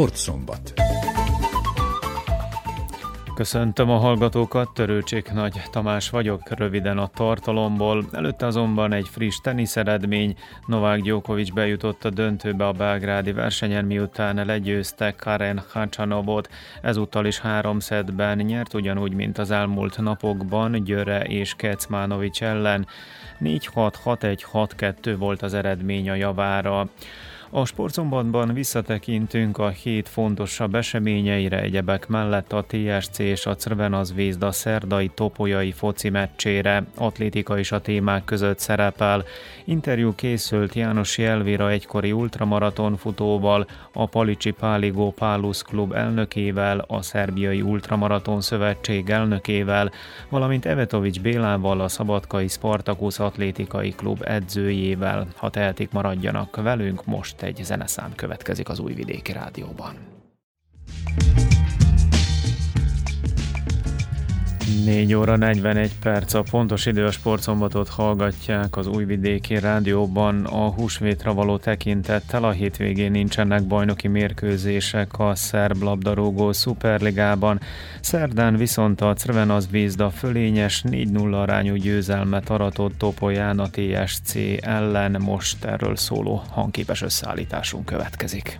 Sportszombat. Köszöntöm a hallgatókat, Törőcsik Nagy Tamás vagyok, röviden a tartalomból. Előtte azonban egy friss teniszeredmény. Novák Djokovic bejutott a döntőbe a belgrádi versenyen, miután legyőzte Karen Hachanovot. Ezúttal is három szedben nyert, ugyanúgy, mint az elmúlt napokban Györe és Kecmánovics ellen. 4-6-6-1-6-2 volt az eredmény a javára. A sportszombatban visszatekintünk a hét fontosabb eseményeire egyebek mellett a TSC és a Crvena Zvezda szerdai topolyai foci meccsére. Atlétika is a témák között szerepel. Interjú készült János Jelvira egykori ultramaraton futóval, a Palicsi Páligó Pálus klub elnökével, a Szerbiai Ultramaraton Szövetség elnökével, valamint Evetovics Bélával, a Szabadkai Spartakusz Atlétikai Klub edzőjével. Ha tehetik, maradjanak velünk most egy zeneszám következik az Újvidéki Rádióban. 4 óra 41 perc a pontos idő a sportszombatot hallgatják az Újvidéki Rádióban. A húsvétra való tekintettel a hétvégén nincsenek bajnoki mérkőzések a szerb labdarúgó szuperligában. Szerdán viszont a Crvenaz Vízda fölényes 4-0 arányú győzelmet aratott Topolyán a TSC ellen. Most erről szóló hangképes összeállításunk következik.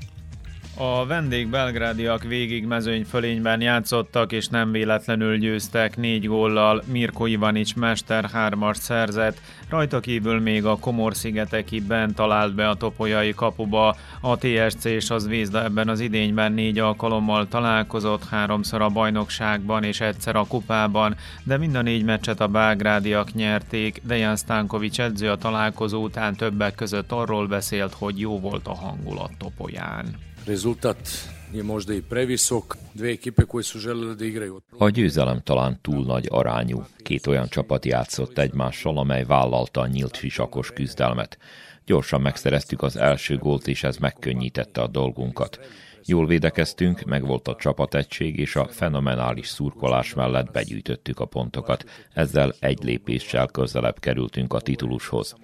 A vendég belgrádiak végig mezőny fölényben játszottak, és nem véletlenül győztek négy góllal. Mirko Ivanics mester hármas szerzett, rajta kívül még a Komor-szigeteki Ben talált be a topolyai kapuba. A TSC és az Vízda ebben az idényben négy alkalommal találkozott, háromszor a bajnokságban és egyszer a kupában, de mind a négy meccset a belgrádiak nyerték. Dejan Stankovics edző a találkozó után többek között arról beszélt, hogy jó volt a hangulat topolyán. Rezultat je možda i previsok. Dve ekipe koje su želele da igraju. A győzelem talán túl nagy arányú. Két olyan csapat játszott egymással, amely vállalta a nyílt sisakos küzdelmet. Gyorsan megszereztük az első gólt, és ez megkönnyítette a dolgunkat. Jól védekeztünk, meg volt a csapategység, és a fenomenális szurkolás mellett begyűjtöttük a pontokat. Ezzel egy lépéssel közelebb kerültünk a titulushoz.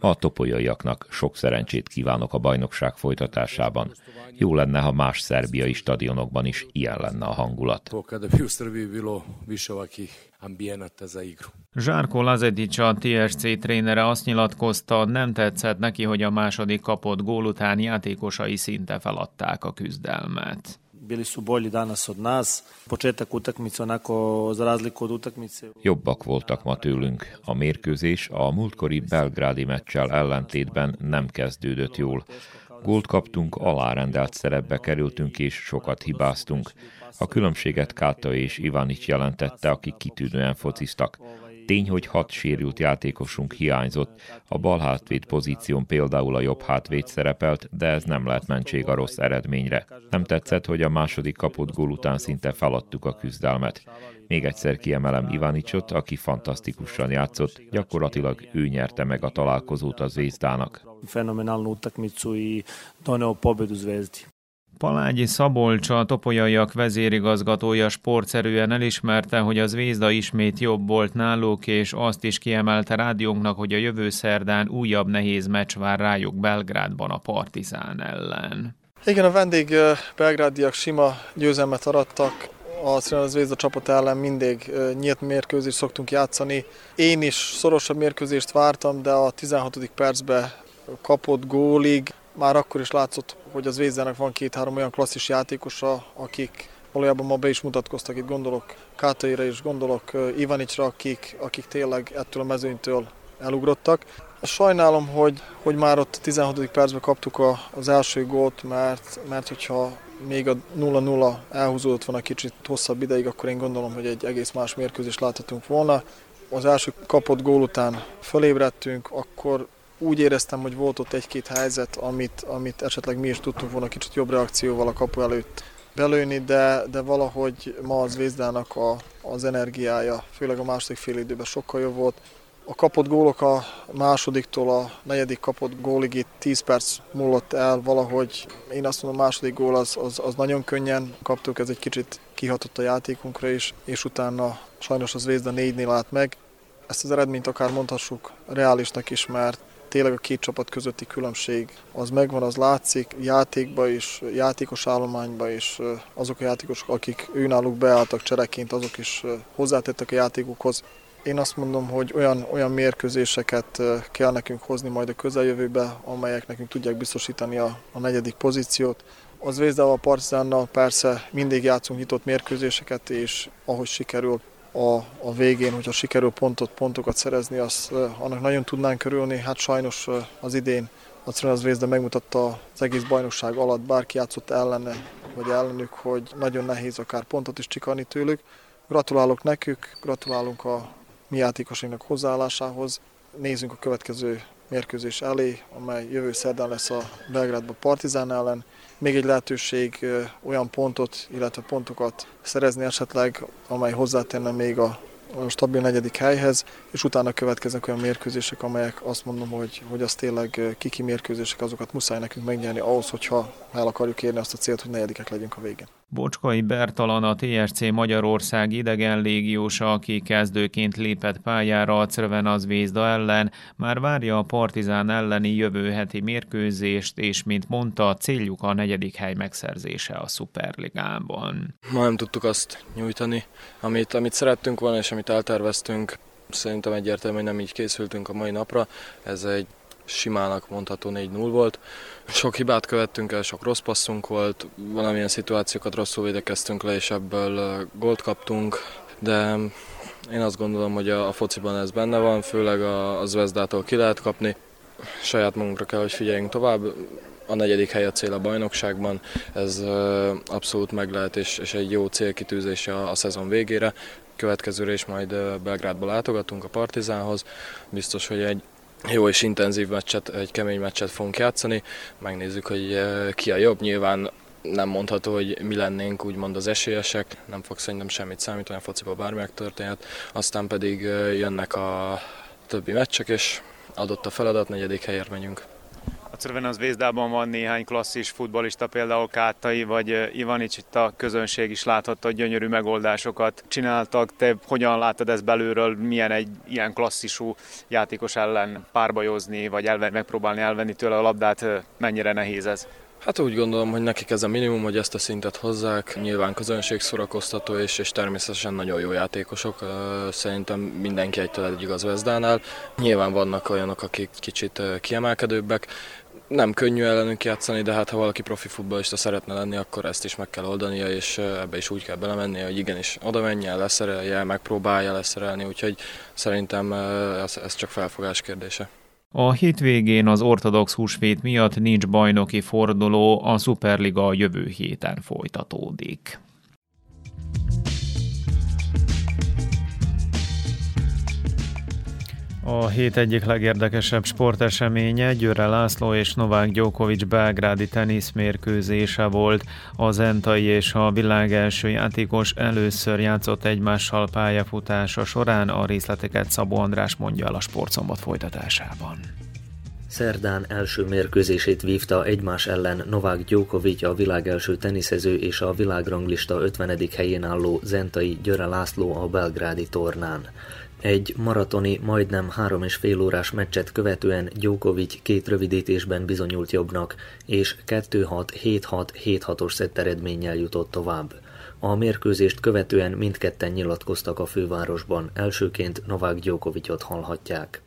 A topolyaiaknak sok szerencsét kívánok a bajnokság folytatásában. Jó lenne, ha más szerbiai stadionokban is ilyen lenne a hangulat. Zsárko Lazetics a TSC trénere azt nyilatkozta, nem tetszett neki, hogy a második kapott gól után játékosai szinte feladták a küzdelmet bili su bolji danas od nas. Početak utakmice onako za razliku od utakmice. Jobbak voltak ma tőlünk. A mérkőzés a múltkori belgrádi meccsel ellentétben nem kezdődött jól. Gólt kaptunk, alárendelt szerepbe kerültünk és sokat hibáztunk. A különbséget Káta és Ivanics jelentette, akik kitűnően fociztak. Tény, hogy hat sérült játékosunk hiányzott, a bal hátvéd pozíción például a jobb hátvéd szerepelt, de ez nem lehet mentség a rossz eredményre. Nem tetszett, hogy a második kapott gól után szinte feladtuk a küzdelmet. Még egyszer kiemelem Ivanicsot, aki fantasztikusan játszott, gyakorlatilag ő nyerte meg a találkozót az Zvezdának. Fenomenálnu utakmicu i doneo pobedu Zvezdi. Palágyi Szabolcs, a topolyaiak vezérigazgatója sportszerűen elismerte, hogy az Vézda ismét jobb volt náluk, és azt is kiemelte rádiónknak, hogy a jövő szerdán újabb nehéz meccs vár rájuk Belgrádban a Partizán ellen. Igen, a vendég belgrádiak sima győzelmet arattak, a Szerelmes Vézda csapat ellen mindig nyílt mérkőzést szoktunk játszani. Én is szorosabb mérkőzést vártam, de a 16. percben kapott gólig már akkor is látszott, hogy az Vézdának van két-három olyan klasszis játékosa, akik valójában ma be is mutatkoztak, itt gondolok Kátaira is, gondolok Ivanicsra, akik, akik tényleg ettől a mezőnytől elugrottak. Sajnálom, hogy, hogy már ott a 16. percben kaptuk a, az első gólt, mert, mert hogyha még a 0-0 elhúzódott volna kicsit hosszabb ideig, akkor én gondolom, hogy egy egész más mérkőzést láthatunk volna. Az első kapott gól után fölébredtünk, akkor úgy éreztem, hogy volt ott egy-két helyzet, amit, amit esetleg mi is tudtunk volna kicsit jobb reakcióval a kapu előtt belőni, de, de valahogy ma az Vézdának a, az energiája, főleg a második fél időben sokkal jobb volt. A kapott gólok a másodiktól a negyedik kapott gólig itt 10 perc múlott el valahogy. Én azt mondom, a második gól az, az, az nagyon könnyen kaptuk, ez egy kicsit kihatott a játékunkra is, és utána sajnos az Vézda négynél állt meg. Ezt az eredményt akár mondhassuk reálisnak is, mert tényleg a két csapat közötti különbség az megvan, az látszik játékba is, játékos állományba is, azok a játékosok, akik őnáluk beálltak csereként, azok is hozzátettek a játékukhoz. Én azt mondom, hogy olyan, olyan mérkőzéseket kell nekünk hozni majd a közeljövőbe, amelyek nekünk tudják biztosítani a, a negyedik pozíciót. Az Vézdával, a Partizánnal persze mindig játszunk nyitott mérkőzéseket, és ahogy sikerül a, a végén, hogyha sikerül pontot, pontokat szerezni, az, annak nagyon tudnánk körülni. Hát sajnos az idén a az Vézda megmutatta az egész bajnokság alatt, bárki játszott ellene, vagy ellenük, hogy nagyon nehéz akár pontot is csikarni tőlük. Gratulálok nekük, gratulálunk a mi játékosainknak hozzáállásához. Nézzünk a következő mérkőzés elé, amely jövő szerdán lesz a Belgrádban Partizán ellen. Még egy lehetőség olyan pontot, illetve pontokat szerezni esetleg, amely hozzátenne még a a stabil negyedik helyhez, és utána következnek olyan mérkőzések, amelyek azt mondom, hogy, hogy az tényleg kiki mérkőzések, azokat muszáj nekünk megnyerni ahhoz, hogyha el akarjuk érni azt a célt, hogy negyedikek legyünk a végén. Bocskai Bertalan a TSC Magyarország idegen légiósa, aki kezdőként lépett pályára a az Vézda ellen, már várja a Partizán elleni jövő heti mérkőzést, és mint mondta, céljuk a negyedik hely megszerzése a Superligában. Ma nem tudtuk azt nyújtani, amit, amit szerettünk volna, és amit elterveztünk. Szerintem egyértelmű, hogy nem így készültünk a mai napra. Ez egy simának mondható 4-0 volt. Sok hibát követtünk el, sok rossz passzunk volt, valamilyen szituációkat rosszul védekeztünk le, és ebből gólt kaptunk, de én azt gondolom, hogy a, fociban ez benne van, főleg a, a Zvezdától ki lehet kapni. Saját magunkra kell, hogy figyeljünk tovább. A negyedik hely a cél a bajnokságban, ez abszolút meg lehet, és, és egy jó célkitűzés a, a szezon végére. Következőre is majd Belgrádba látogatunk a Partizánhoz. Biztos, hogy egy jó és intenzív meccset, egy kemény meccset fogunk játszani. Megnézzük, hogy eh, ki a jobb. Nyilván nem mondható, hogy mi lennénk úgymond az esélyesek, nem fog szerintem semmit számítani a fociban bármi megtörténhet, aztán pedig eh, jönnek a többi meccsek, és adott a feladat, negyedik helyért megyünk. A Crvenaz Vézdában van néhány klasszis futbolista, például Kátai vagy Ivanics, itt a közönség is láthatta, hogy gyönyörű megoldásokat csináltak. Te hogyan látod ezt belülről, milyen egy ilyen klasszisú játékos ellen párbajozni, vagy elven, megpróbálni elvenni tőle a labdát, mennyire nehéz ez? Hát úgy gondolom, hogy nekik ez a minimum, hogy ezt a szintet hozzák. Nyilván közönség szórakoztató és, és természetesen nagyon jó játékosok. Szerintem mindenki egytől egy igaz Vezdánál. Nyilván vannak olyanok, akik kicsit kiemelkedőbbek nem könnyű ellenünk játszani, de hát ha valaki profi futballista szeretne lenni, akkor ezt is meg kell oldania, és ebbe is úgy kell belemenni, hogy igenis oda menjen, leszerelje, megpróbálja leszerelni, úgyhogy szerintem ez, ez csak felfogás kérdése. A hétvégén az ortodox húsvét miatt nincs bajnoki forduló, a Superliga jövő héten folytatódik. A hét egyik legérdekesebb sporteseménye Győre László és Novák Djokovic belgrádi teniszmérkőzése volt. A zentai és a világ első játékos először játszott egymással pályafutása során, a részleteket Szabó András mondja el a sportszombat folytatásában. Szerdán első mérkőzését vívta egymás ellen Novák Djokovic a világ első teniszező és a világranglista 50. helyén álló Zentai Győre László a belgrádi tornán. Egy maratoni, majdnem három és fél órás meccset követően Djokovic két rövidítésben bizonyult jobbnak, és 2-6-7-6-7-6-os szett eredménnyel jutott tovább. A mérkőzést követően mindketten nyilatkoztak a fővárosban, elsőként Novák Djokovicot hallhatják.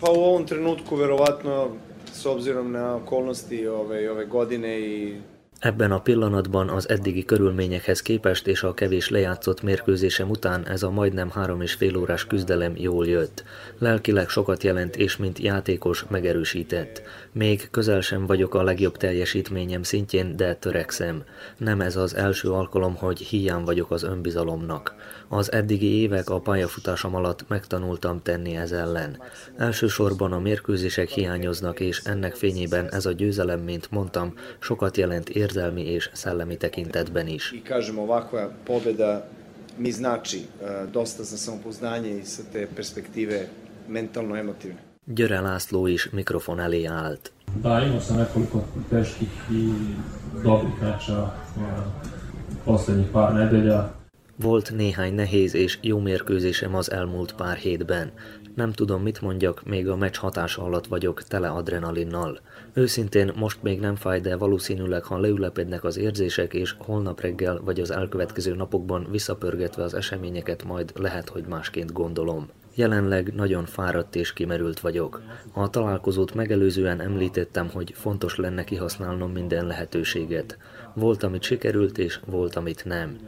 Pa u ovom trenutku verovatno s obzirom na okolnosti ove, ove godine i Ebben a pillanatban az eddigi körülményekhez képest és a kevés lejátszott mérkőzésem után ez a majdnem három és fél órás küzdelem jól jött. Lelkileg sokat jelent és mint játékos megerősített. Még közel sem vagyok a legjobb teljesítményem szintjén, de törekszem. Nem ez az első alkalom, hogy hiány vagyok az önbizalomnak. Az eddigi évek a pályafutásom alatt megtanultam tenni ez ellen. Elsősorban a mérkőzések hiányoznak, és ennek fényében ez a győzelem, mint mondtam, sokat jelent érzelmi és szellemi tekintetben is. I kažem, ovakva pobjeda mi znači e, dosta za samopouzdanje i sa te perspektive mentalno-emotivne. Györe László is mikrofon elé állt. Da, imao sam nekoliko teških i dobrih meča poslednjih par nedelja. Volt néhány nehéz és jó mérkőzésem az elmúlt pár hétben. Nem tudom, mit mondjak, még a meccs hatása alatt vagyok, tele adrenalinnal. Őszintén most még nem fáj, de valószínűleg, ha leülepednek az érzések, és holnap reggel vagy az elkövetkező napokban visszapörgetve az eseményeket, majd lehet, hogy másként gondolom. Jelenleg nagyon fáradt és kimerült vagyok. A találkozót megelőzően említettem, hogy fontos lenne kihasználnom minden lehetőséget. Volt, amit sikerült, és volt, amit nem.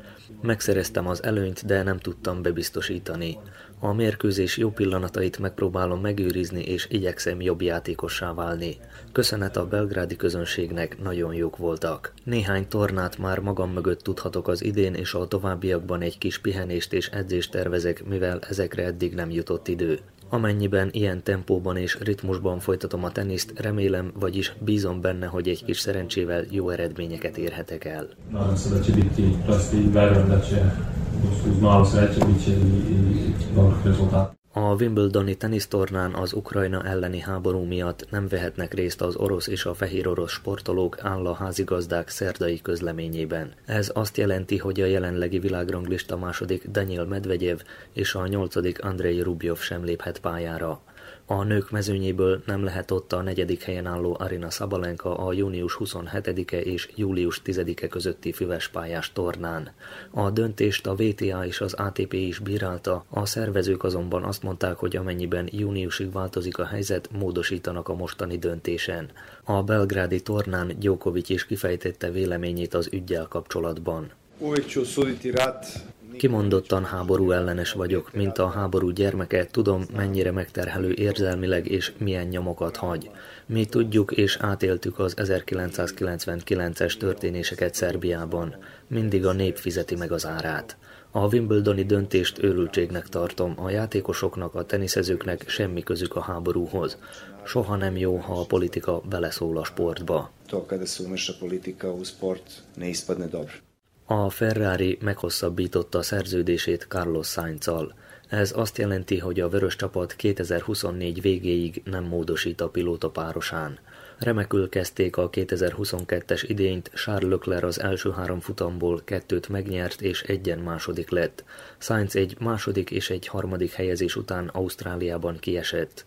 Megszereztem az előnyt, de nem tudtam bebiztosítani. A mérkőzés jó pillanatait megpróbálom megőrizni, és igyekszem jobb játékossá válni. Köszönet a belgrádi közönségnek, nagyon jók voltak. Néhány tornát már magam mögött tudhatok az idén, és a továbbiakban egy kis pihenést és edzést tervezek, mivel ezekre eddig nem jutott idő. Amennyiben ilyen tempóban és ritmusban folytatom a teniszt, remélem, vagyis bízom benne, hogy egy kis szerencsével jó eredményeket érhetek el. Nadam se da će biti prosti i verujem da će uz malo sreće biće i, i dobrih rezultata. A Wimbledoni tenisztornán az Ukrajna elleni háború miatt nem vehetnek részt az orosz és a fehér orosz sportolók, áll a házigazdák szerdai közleményében. Ez azt jelenti, hogy a jelenlegi világranglista második Daniel Medvegyev és a nyolcadik Andrei Rubjov sem léphet pályára. A nők mezőnyéből nem lehet ott a negyedik helyen álló Arina Szabalenka a június 27-e és július 10-e közötti füvespályás tornán. A döntést a VTA és az ATP is bírálta, a szervezők azonban azt mondták, hogy amennyiben júniusig változik a helyzet, módosítanak a mostani döntésen. A belgrádi tornán Djokovic is kifejtette véleményét az ügyjel kapcsolatban. Uvijek ću osuditi rat Kimondottan háború ellenes vagyok, mint a háború gyermeke, tudom, mennyire megterhelő érzelmileg és milyen nyomokat hagy. Mi tudjuk és átéltük az 1999-es történéseket Szerbiában. Mindig a nép fizeti meg az árát. A Wimbledoni döntést őrültségnek tartom, a játékosoknak, a teniszezőknek semmi közük a háborúhoz. Soha nem jó, ha a politika beleszól a sportba. To kada se umeša politika u sport ne ispadne dobro. A Ferrari meghosszabbította szerződését Carlos Sainz-al. Ez azt jelenti, hogy a vörös csapat 2024 végéig nem módosít a pilóta párosán. Remekül kezdték a 2022-es idényt, Charles Leclerc az első három futamból kettőt megnyert és egyen második lett. Sainz egy második és egy harmadik helyezés után Ausztráliában kiesett.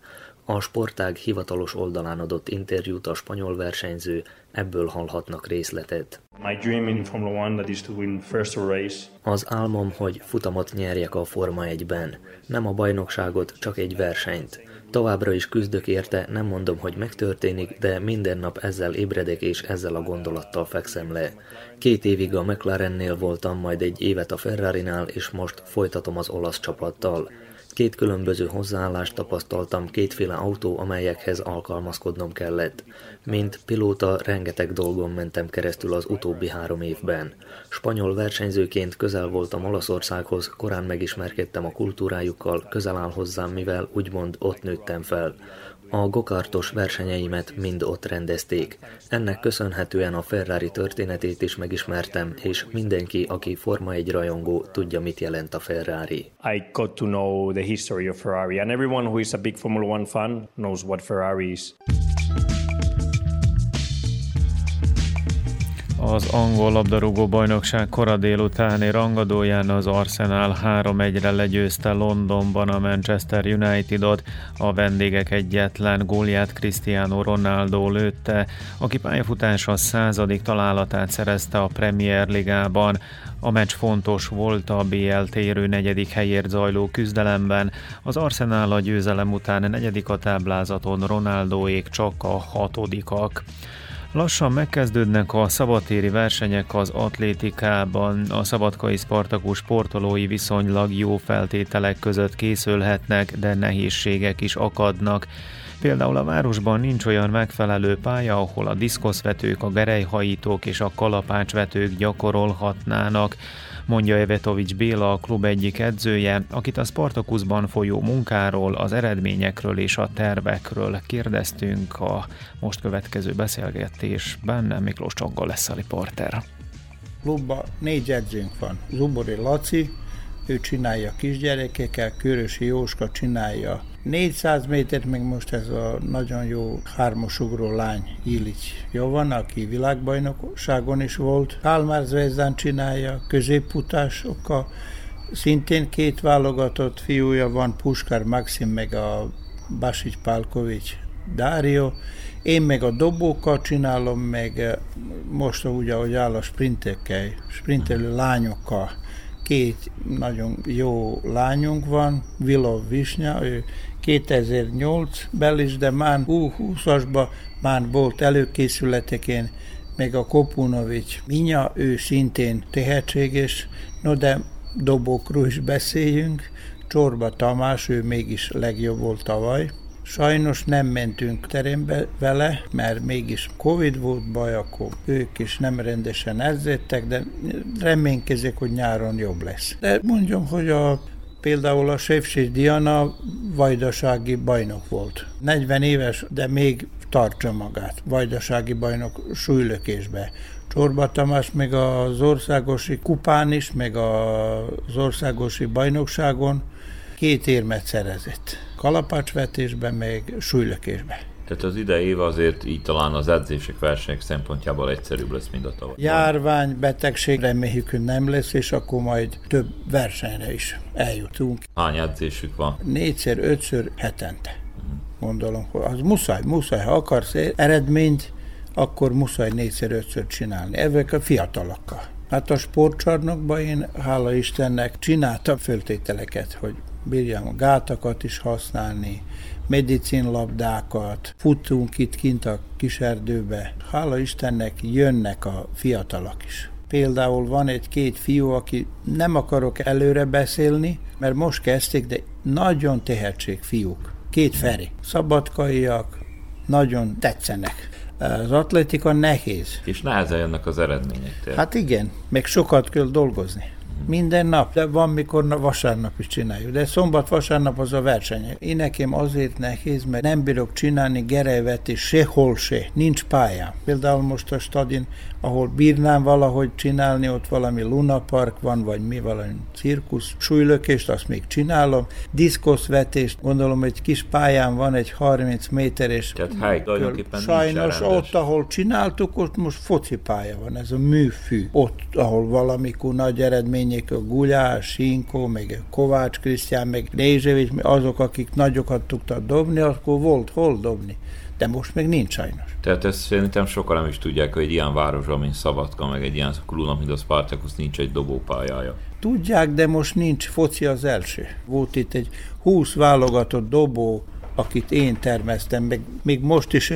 A sportág hivatalos oldalán adott interjút a spanyol versenyző, ebből hallhatnak részletet. Az álmom, hogy futamot nyerjek a Forma 1-ben. Nem a bajnokságot, csak egy versenyt. Továbbra is küzdök érte, nem mondom, hogy megtörténik, de minden nap ezzel ébredek és ezzel a gondolattal fekszem le. Két évig a McLarennél voltam, majd egy évet a Ferrari-nál, és most folytatom az olasz csapattal. Két különböző hozzáállást tapasztaltam, kétféle autó, amelyekhez alkalmazkodnom kellett. Mint pilóta rengeteg dolgon mentem keresztül az utóbbi három évben. Spanyol versenyzőként közel voltam Olaszországhoz, korán megismerkedtem a kultúrájukkal, közel áll hozzám, mivel úgymond ott nőttem fel. A gokartos versenyeimet mind ott rendezték. Ennek köszönhetően a Ferrari történetét is megismertem, és mindenki, aki Forma egy rajongó, tudja, mit jelent a Ferrari. I got to know the history of Ferrari, and everyone who is a big Formula One fan knows what Ferrari is. Az angol labdarúgó bajnokság kora délutáni rangadóján az Arsenal 3-1-re legyőzte Londonban a Manchester Unitedot, a vendégek egyetlen gólját Cristiano Ronaldo lőtte, aki pályafutása századik találatát szerezte a Premier Ligában. A meccs fontos volt a BL térő negyedik helyért zajló küzdelemben. Az Arsenal a győzelem után negyedik a táblázaton, Ronaldoék csak a hatodikak. Lassan megkezdődnek a szabadtéri versenyek az atlétikában, a szabadkai Spartakus sportolói viszonylag jó feltételek között készülhetnek, de nehézségek is akadnak. Például a városban nincs olyan megfelelő pálya, ahol a diszkoszvetők, a gerejhajítók és a kalapácsvetők gyakorolhatnának mondja Evetovics Béla, a klub egyik edzője, akit a Spartakuszban folyó munkáról, az eredményekről és a tervekről kérdeztünk a most következő beszélgetésben. Miklós Csongol lesz a riporter. Klubban négy edzőnk van. Zubori Laci, ő csinálja kisgyerekekkel, Körösi Jóska csinálja 400 métert meg most ez a nagyon jó hármosugró lány Ilic Jovan, aki világbajnokságon is volt. Kálmár Zvezdán csinálja, középputásokkal. Szintén két válogatott fiúja van, Puskár Maxim meg a Basic Pálkovics Dário. Én meg a dobókkal csinálom, meg eh, most úgy, ahogy áll a sprintekkel, sprintelő lányokkal. Két nagyon jó lányunk van, Vilov Visnya, ő 2008 belis, de már U20-asban már volt előkészületekén, meg a Kopunovics. Minya, ő szintén tehetséges, no de dobókról is beszéljünk, Csorba Tamás, ő mégis legjobb volt tavaly, Sajnos nem mentünk terembe vele, mert mégis Covid volt baj, akkor ők is nem rendesen edzettek, de reménykezik, hogy nyáron jobb lesz. De mondjam, hogy a Például a Sefsés Diana vajdasági bajnok volt. 40 éves, de még tartsa magát. Vajdasági bajnok súlylökésbe. Csorba Tamás meg az országosi kupán is, meg az országosi bajnokságon két érmet szerezett. Kalapácsvetésben, meg súlylökésben. Tehát az idei év azért így talán az edzések, versenyek szempontjából egyszerűbb lesz, mint a tavaly. Járvány, betegség reméljük, hogy nem lesz, és akkor majd több versenyre is eljutunk. Hány edzésük van? Négyszer, ötször hetente. Gondolom, hogy az muszáj, muszáj, ha akarsz eredményt, akkor muszáj négyszer, ötször csinálni. Ezek a fiatalokkal. Hát a sportcsarnokban én, hála Istennek, csináltam föltételeket, hogy bírjam a gátakat is használni, medicinlabdákat, futunk itt kint a kiserdőbe. Hála Istennek jönnek a fiatalok is. Például van egy-két fiú, aki nem akarok előre beszélni, mert most kezdték, de nagyon tehetség fiúk. Két Feri. Szabadkaiak, nagyon tetszenek. Az atletika nehéz. És nehezen jönnek az eredmények. Tehát. Hát igen, meg sokat kell dolgozni. Minden nap, de van, mikor vasárnap is csináljuk. De szombat-vasárnap az a verseny. Én nekem azért nehéz, mert nem bírok csinálni gerejvet és sehol se. Nincs pályám. Például most a stadin, ahol bírnám valahogy csinálni, ott valami lunapark van, vagy mi valami cirkusz, súlylökést, azt még csinálom. Diszkoszvetést, gondolom, egy kis pályán van, egy 30 méteres. Tehát hely, Sajnos ott, ahol csináltuk, ott most focipálya van, ez a műfű. Ott, ahol valamikor nagy eredmény Doményék, a Gulyás, Sinkó, meg Kovács Krisztián, meg Rézsevics, azok, akik nagyokat tudtak dobni, akkor volt hol dobni. De most még nincs sajnos. Tehát ezt szerintem sokan nem is tudják, hogy egy ilyen városban, mint Szabadka, meg egy ilyen klubnak, mint a Spartacus nincs egy dobópályája. Tudják, de most nincs foci az első. Volt itt egy 20 válogatott dobó, akit én termeztem, meg még most is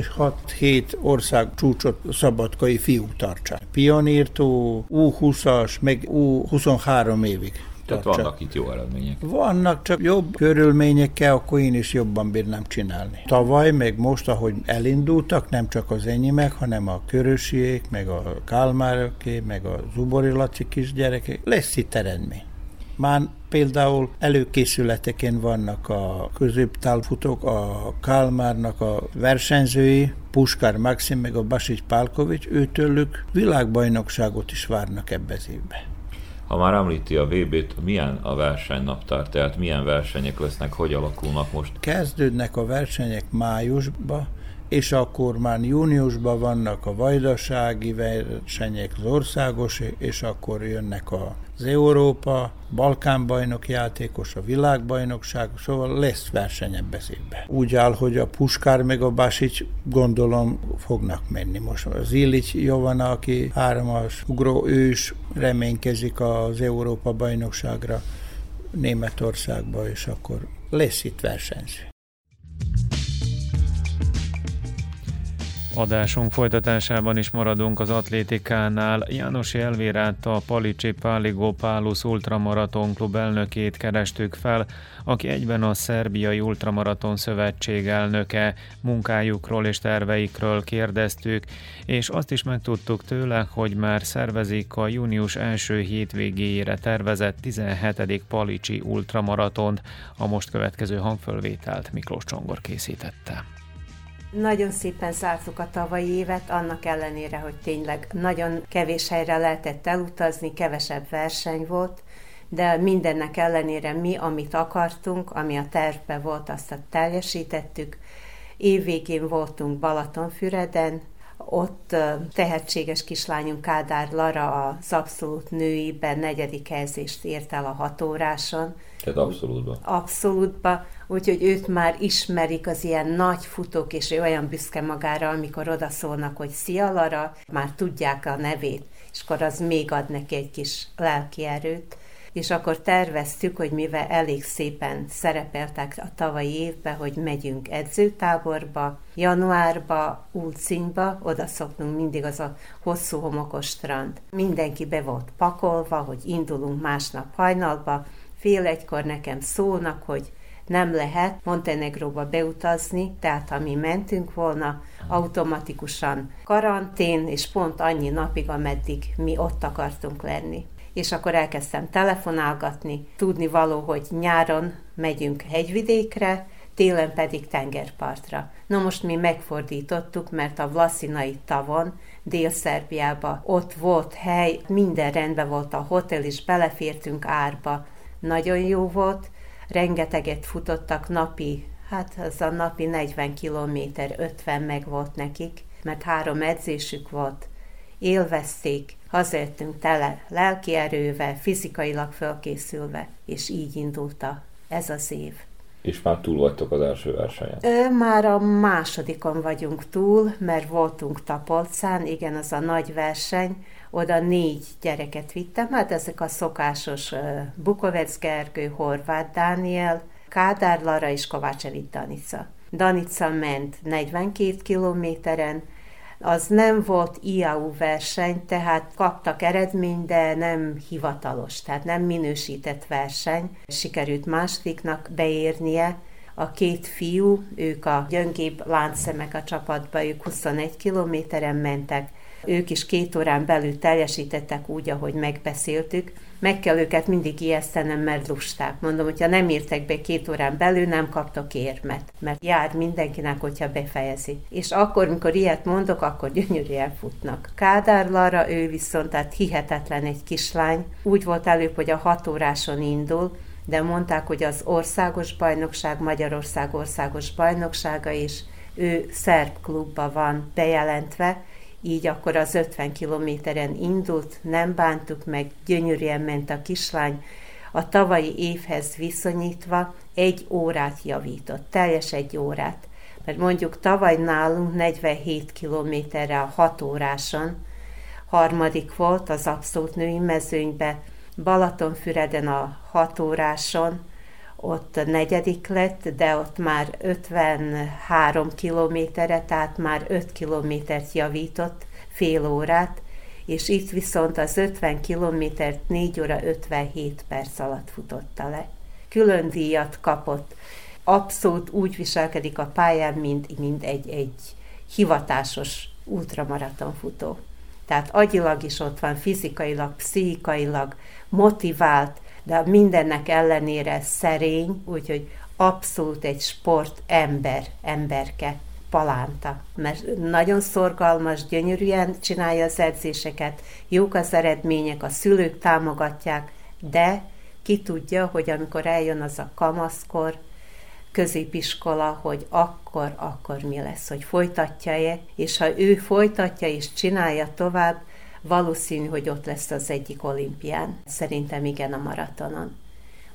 6-7 ország csúcsot szabadkai fiúk tartsák. Pionírtó, U20-as, meg U23 évig. Tehát vannak itt jó eredmények. Vannak, csak jobb körülményekkel, akkor én is jobban bírnám csinálni. Tavaly, meg most, ahogy elindultak, nem csak az enyémek, hanem a körösiek, meg a kálmároké, meg a zubori Laci kisgyerekek, lesz itt eredmény. Már például előkészületeken vannak a középtálfutók, a Kálmárnak a versenyzői, Puskár Maxim meg a Basic Pálkovics, őtőlük világbajnokságot is várnak ebbe az évben. Ha már említi a VB-t, milyen a versenynaptár, tehát milyen versenyek lesznek, hogy alakulnak most? Kezdődnek a versenyek májusba, és akkor már júniusban vannak a vajdasági versenyek, az országos, és akkor jönnek az Európa, Balkánbajnok játékos, a világbajnokság, szóval lesz verseny ebbe évben. Úgy áll, hogy a Puskár meg a Basic gondolom fognak menni. Most az Illich Jovana, aki háromas ugró, ő is reménykezik az Európa bajnokságra Németországba, és akkor lesz itt versenyző. Adásunk folytatásában is maradunk az atlétikánál. János Elvérát a Palicsi Páligó Pálus Ultramaraton klub elnökét kerestük fel, aki egyben a Szerbiai Ultramaraton Szövetség elnöke. Munkájukról és terveikről kérdeztük, és azt is megtudtuk tőle, hogy már szervezik a június első hétvégéjére tervezett 17. Palicsi Ultramaratont. A most következő hangfölvételt Miklós Csongor készítette. Nagyon szépen zártuk a tavalyi évet, annak ellenére, hogy tényleg nagyon kevés helyre lehetett elutazni, kevesebb verseny volt, de mindennek ellenére mi, amit akartunk, ami a tervben volt, azt teljesítettük. Évvégén voltunk Balatonfüreden, ott tehetséges kislányunk Kádár Lara az abszolút nőiben negyedik helyzést ért el a hatóráson. Tehát abszolútban. Abszolútban, úgyhogy őt már ismerik az ilyen nagy futók, és ő olyan büszke magára, amikor odaszólnak, hogy szia Lara, már tudják a nevét, és akkor az még ad neki egy kis lelki erőt és akkor terveztük, hogy mivel elég szépen szerepeltek a tavalyi évben, hogy megyünk edzőtáborba, januárba, Ulcinyba, oda szoktunk mindig az a hosszú homokos strand. Mindenki be volt pakolva, hogy indulunk másnap hajnalba, fél egykor nekem szólnak, hogy nem lehet Montenegróba beutazni, tehát ha mi mentünk volna, automatikusan karantén, és pont annyi napig, ameddig mi ott akartunk lenni és akkor elkezdtem telefonálgatni, tudni való, hogy nyáron megyünk hegyvidékre, télen pedig tengerpartra. Na most mi megfordítottuk, mert a Vlaszinai tavon, Dél-Szerbiába ott volt hely, minden rendben volt a hotel, és belefértünk árba. Nagyon jó volt, rengeteget futottak napi, hát az a napi 40 kilométer, 50 meg volt nekik, mert három edzésük volt. Élvezték, hazajöttünk tele lelki erővel, fizikailag fölkészülve, és így indult a, ez az év. És már túl vagytok az első versenyen? Ö, már a másodikon vagyunk túl, mert voltunk Tapolcán, igen, az a nagy verseny, oda négy gyereket vittem, hát ezek a szokásos Bukovec Gergő, Horváth Dániel, Kádár Lara és Kovácsevic Danica. Danica ment 42 kilométeren, az nem volt IAU verseny, tehát kaptak eredményt, de nem hivatalos, tehát nem minősített verseny. Sikerült másodiknak beérnie, a két fiú, ők a gyöngébb láncszemek a csapatba, ők 21 kilométeren mentek, ők is két órán belül teljesítettek úgy, ahogy megbeszéltük. Meg kell őket mindig ijesztenem, mert lusták. Mondom, hogyha nem írtek be két órán belül, nem kaptok érmet, mert jár mindenkinek, hogyha befejezi. És akkor, amikor ilyet mondok, akkor gyönyörűen futnak. Kádár Lara, ő viszont, tehát hihetetlen egy kislány. Úgy volt előbb, hogy a hat óráson indul, de mondták, hogy az országos bajnokság, Magyarország országos bajnoksága is, ő szerb klubba van bejelentve, így akkor az 50 kilométeren indult, nem bántuk meg, gyönyörűen ment a kislány, a tavalyi évhez viszonyítva egy órát javított, teljes egy órát. Mert mondjuk tavaly nálunk 47 kilométerre a 6 óráson, harmadik volt az abszolút női mezőnybe, Balatonfüreden a 6 óráson, ott negyedik lett, de ott már 53 kilométerre, tehát már 5 kilométert javított, fél órát, és itt viszont az 50 kilométert 4 óra 57 perc alatt futotta le. Külön díjat kapott. Abszolút úgy viselkedik a pályán, mint, mint egy, egy hivatásos ultramaratonfutó. Tehát agyilag is ott van, fizikailag, pszichikailag motivált, de mindennek ellenére szerény, úgyhogy abszolút egy sport ember, emberke, palánta, mert nagyon szorgalmas, gyönyörűen csinálja az edzéseket, jók az eredmények, a szülők támogatják, de ki tudja, hogy amikor eljön az a kamaszkor, középiskola, hogy akkor, akkor mi lesz, hogy folytatja-e, és ha ő folytatja és csinálja tovább, valószínű, hogy ott lesz az egyik olimpián. Szerintem igen a maratonon.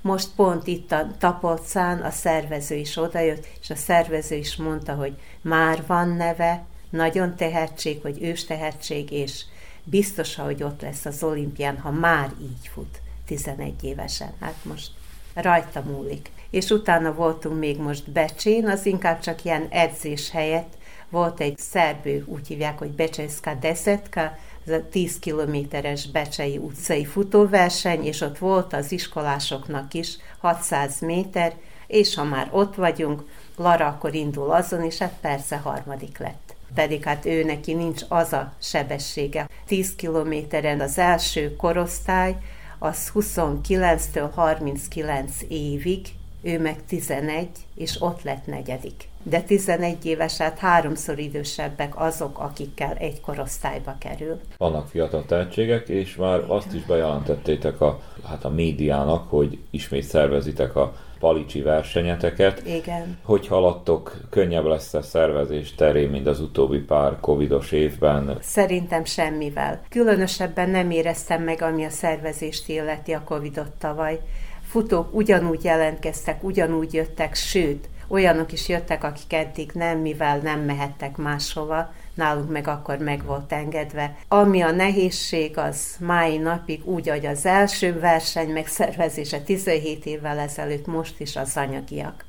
Most pont itt a Tapolcán a szervező is odajött, és a szervező is mondta, hogy már van neve, nagyon tehetség, hogy ős tehetség, és biztos, hogy ott lesz az olimpián, ha már így fut, 11 évesen. Hát most rajta múlik. És utána voltunk még most Becsén, az inkább csak ilyen edzés helyett, volt egy szerbő, úgy hívják, hogy Becsejszka Desetka, ez a 10 kilométeres Becsei utcai futóverseny, és ott volt az iskolásoknak is 600 méter, és ha már ott vagyunk, Lara akkor indul azon, és hát persze harmadik lett. Pedig hát ő neki nincs az a sebessége. 10 kilométeren az első korosztály, az 29-től 39 évig ő meg 11, és ott lett negyedik. De 11 éves, hát háromszor idősebbek azok, akikkel egy korosztályba kerül. Vannak fiatal tehetségek, és már azt is bejelentettétek a, hát a médiának, hogy ismét szervezitek a palicsi versenyeteket. Igen. Hogy haladtok, könnyebb lesz a szervezés terén, mint az utóbbi pár covidos évben? Szerintem semmivel. Különösebben nem éreztem meg, ami a szervezést illeti a covidot tavaly. Futók ugyanúgy jelentkeztek, ugyanúgy jöttek, sőt, olyanok is jöttek, akik eddig nem, mivel nem mehettek máshova, nálunk meg akkor meg volt engedve. Ami a nehézség, az mai napig úgy, hogy az első verseny megszervezése 17 évvel ezelőtt, most is az anyagiak.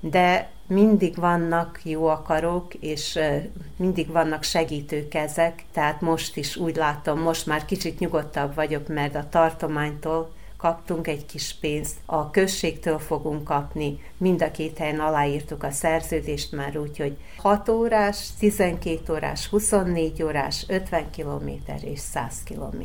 De mindig vannak jó akarók, és mindig vannak segítőkezek, tehát most is úgy látom, most már kicsit nyugodtabb vagyok, mert a tartománytól kaptunk egy kis pénzt, a községtől fogunk kapni, mind a két helyen aláírtuk a szerződést már úgy, hogy 6 órás, 12 órás, 24 órás, 50 km és 100 km.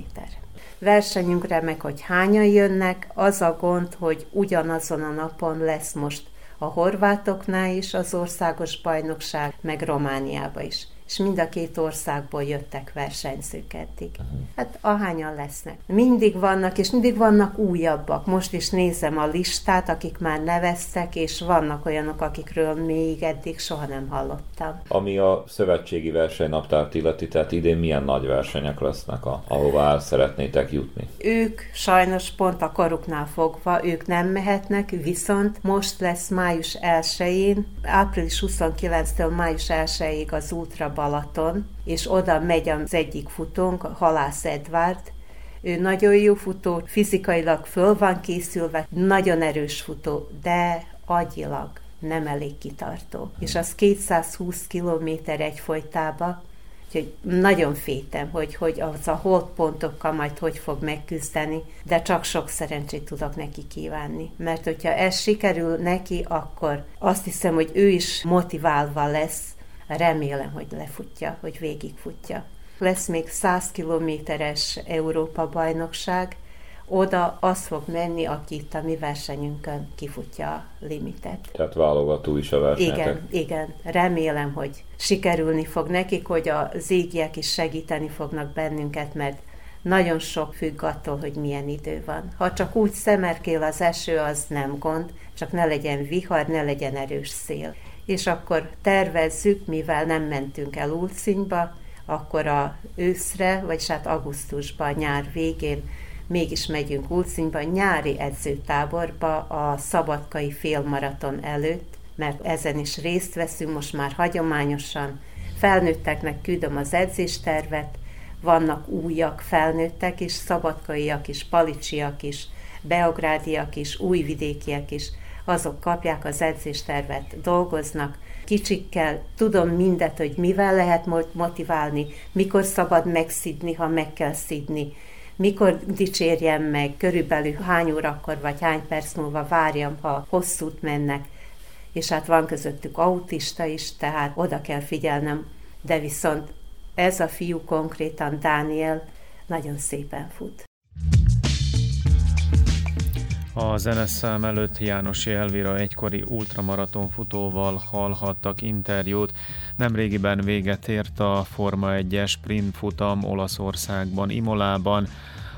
Versenyünkre meg, hogy hányan jönnek, az a gond, hogy ugyanazon a napon lesz most a horvátoknál is az országos bajnokság, meg Romániába is és mind a két országból jöttek versenyzők eddig. Hát ahányan lesznek. Mindig vannak, és mindig vannak újabbak. Most is nézem a listát, akik már neveztek, és vannak olyanok, akikről még eddig soha nem hallottam. Ami a szövetségi versenynaptárt illeti, tehát idén milyen nagy versenyek lesznek, a, ahová el szeretnétek jutni? Ők sajnos pont a koruknál fogva, ők nem mehetnek, viszont most lesz május 1-én, április 29-től május 1-ig az Ultra Balaton, és oda megy az egyik futónk, Halász Edvard, ő nagyon jó futó, fizikailag föl van készülve, nagyon erős futó, de agyilag nem elég kitartó. És az 220 km egyfolytába, úgyhogy nagyon fétem, hogy, hogy az a holdpontokkal majd hogy fog megküzdeni, de csak sok szerencsét tudok neki kívánni. Mert hogyha ez sikerül neki, akkor azt hiszem, hogy ő is motiválva lesz, remélem, hogy lefutja, hogy végigfutja. Lesz még 100 kilométeres Európa bajnokság, oda az fog menni, aki itt a mi versenyünkön kifutja a limitet. Tehát válogató is a versenyek. Igen, igen. Remélem, hogy sikerülni fog nekik, hogy a égiek is segíteni fognak bennünket, mert nagyon sok függ attól, hogy milyen idő van. Ha csak úgy szemerkél az eső, az nem gond, csak ne legyen vihar, ne legyen erős szél és akkor tervezzük, mivel nem mentünk el Ulcinyba, akkor a őszre, vagy hát augusztusban, nyár végén mégis megyünk Ulcinyba, nyári edzőtáborba a szabadkai félmaraton előtt, mert ezen is részt veszünk, most már hagyományosan. Felnőtteknek küldöm az edzéstervet, vannak újak, felnőttek is, szabadkaiak is, palicsiak is, beográdiak is, újvidékiek is, azok kapják az edzéstervet, dolgoznak, kicsikkel, tudom mindet, hogy mivel lehet motiválni, mikor szabad megszidni, ha meg kell szidni, mikor dicsérjem meg, körülbelül hány órakor vagy hány perc múlva várjam, ha hosszút mennek, és hát van közöttük autista is, tehát oda kell figyelnem, de viszont ez a fiú konkrétan, Dániel, nagyon szépen fut. A zeneszám előtt János Elvira egykori ultramaraton futóval hallhattak interjút. Nemrégiben véget ért a Forma 1-es sprint futam Olaszországban, Imolában.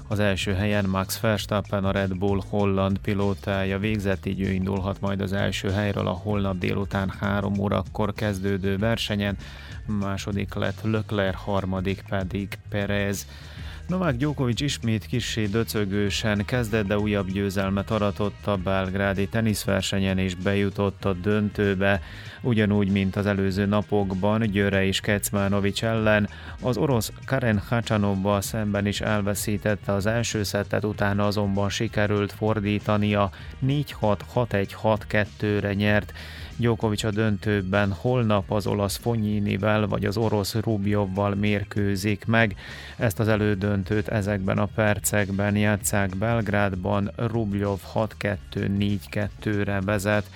Az első helyen Max Verstappen, a Red Bull holland pilótája végzett, így ő indulhat majd az első helyről a holnap délután 3 órakor kezdődő versenyen. Második lett Leclerc, harmadik pedig Perez. Novák Djokovic ismét kissé döcögősen kezdett, de újabb győzelmet aratott a belgrádi teniszversenyen és bejutott a döntőbe, ugyanúgy, mint az előző napokban Győre és Kecmánovics ellen. Az orosz Karen Hachanovba szemben is elveszítette az első szettet, utána azonban sikerült fordítania 4-6-6-1-6-2-re nyert. Djokovic a döntőben holnap az olasz Fonyinivel vagy az orosz Rubjovval mérkőzik meg. Ezt az elődöntőt ezekben a percekben játszák Belgrádban, Rubjov 6-2-4-2-re vezet.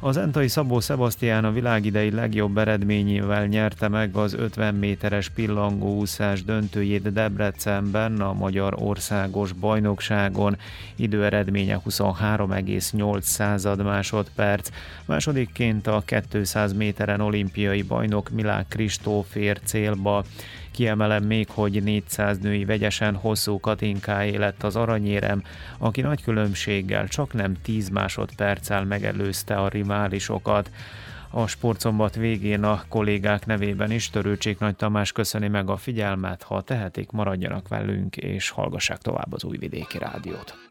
Az Entai Szabó Sebastián a világidei legjobb eredményével nyerte meg az 50 méteres pillangóúszás döntőjét Debrecenben a Magyar Országos Bajnokságon. Időeredménye 23,8 század másodperc. Másodikként a 200 méteren olimpiai bajnok Milák Kristóf ér célba. Kiemelem még, hogy 400 női vegyesen hosszú Katinkáé lett az aranyérem, aki nagy különbséggel csak nem 10 másodperccel megelőzte a riválisokat. A sportszombat végén a kollégák nevében is Törőcsék Nagy Tamás köszöni meg a figyelmet, ha tehetik, maradjanak velünk és hallgassák tovább az Újvidéki Rádiót.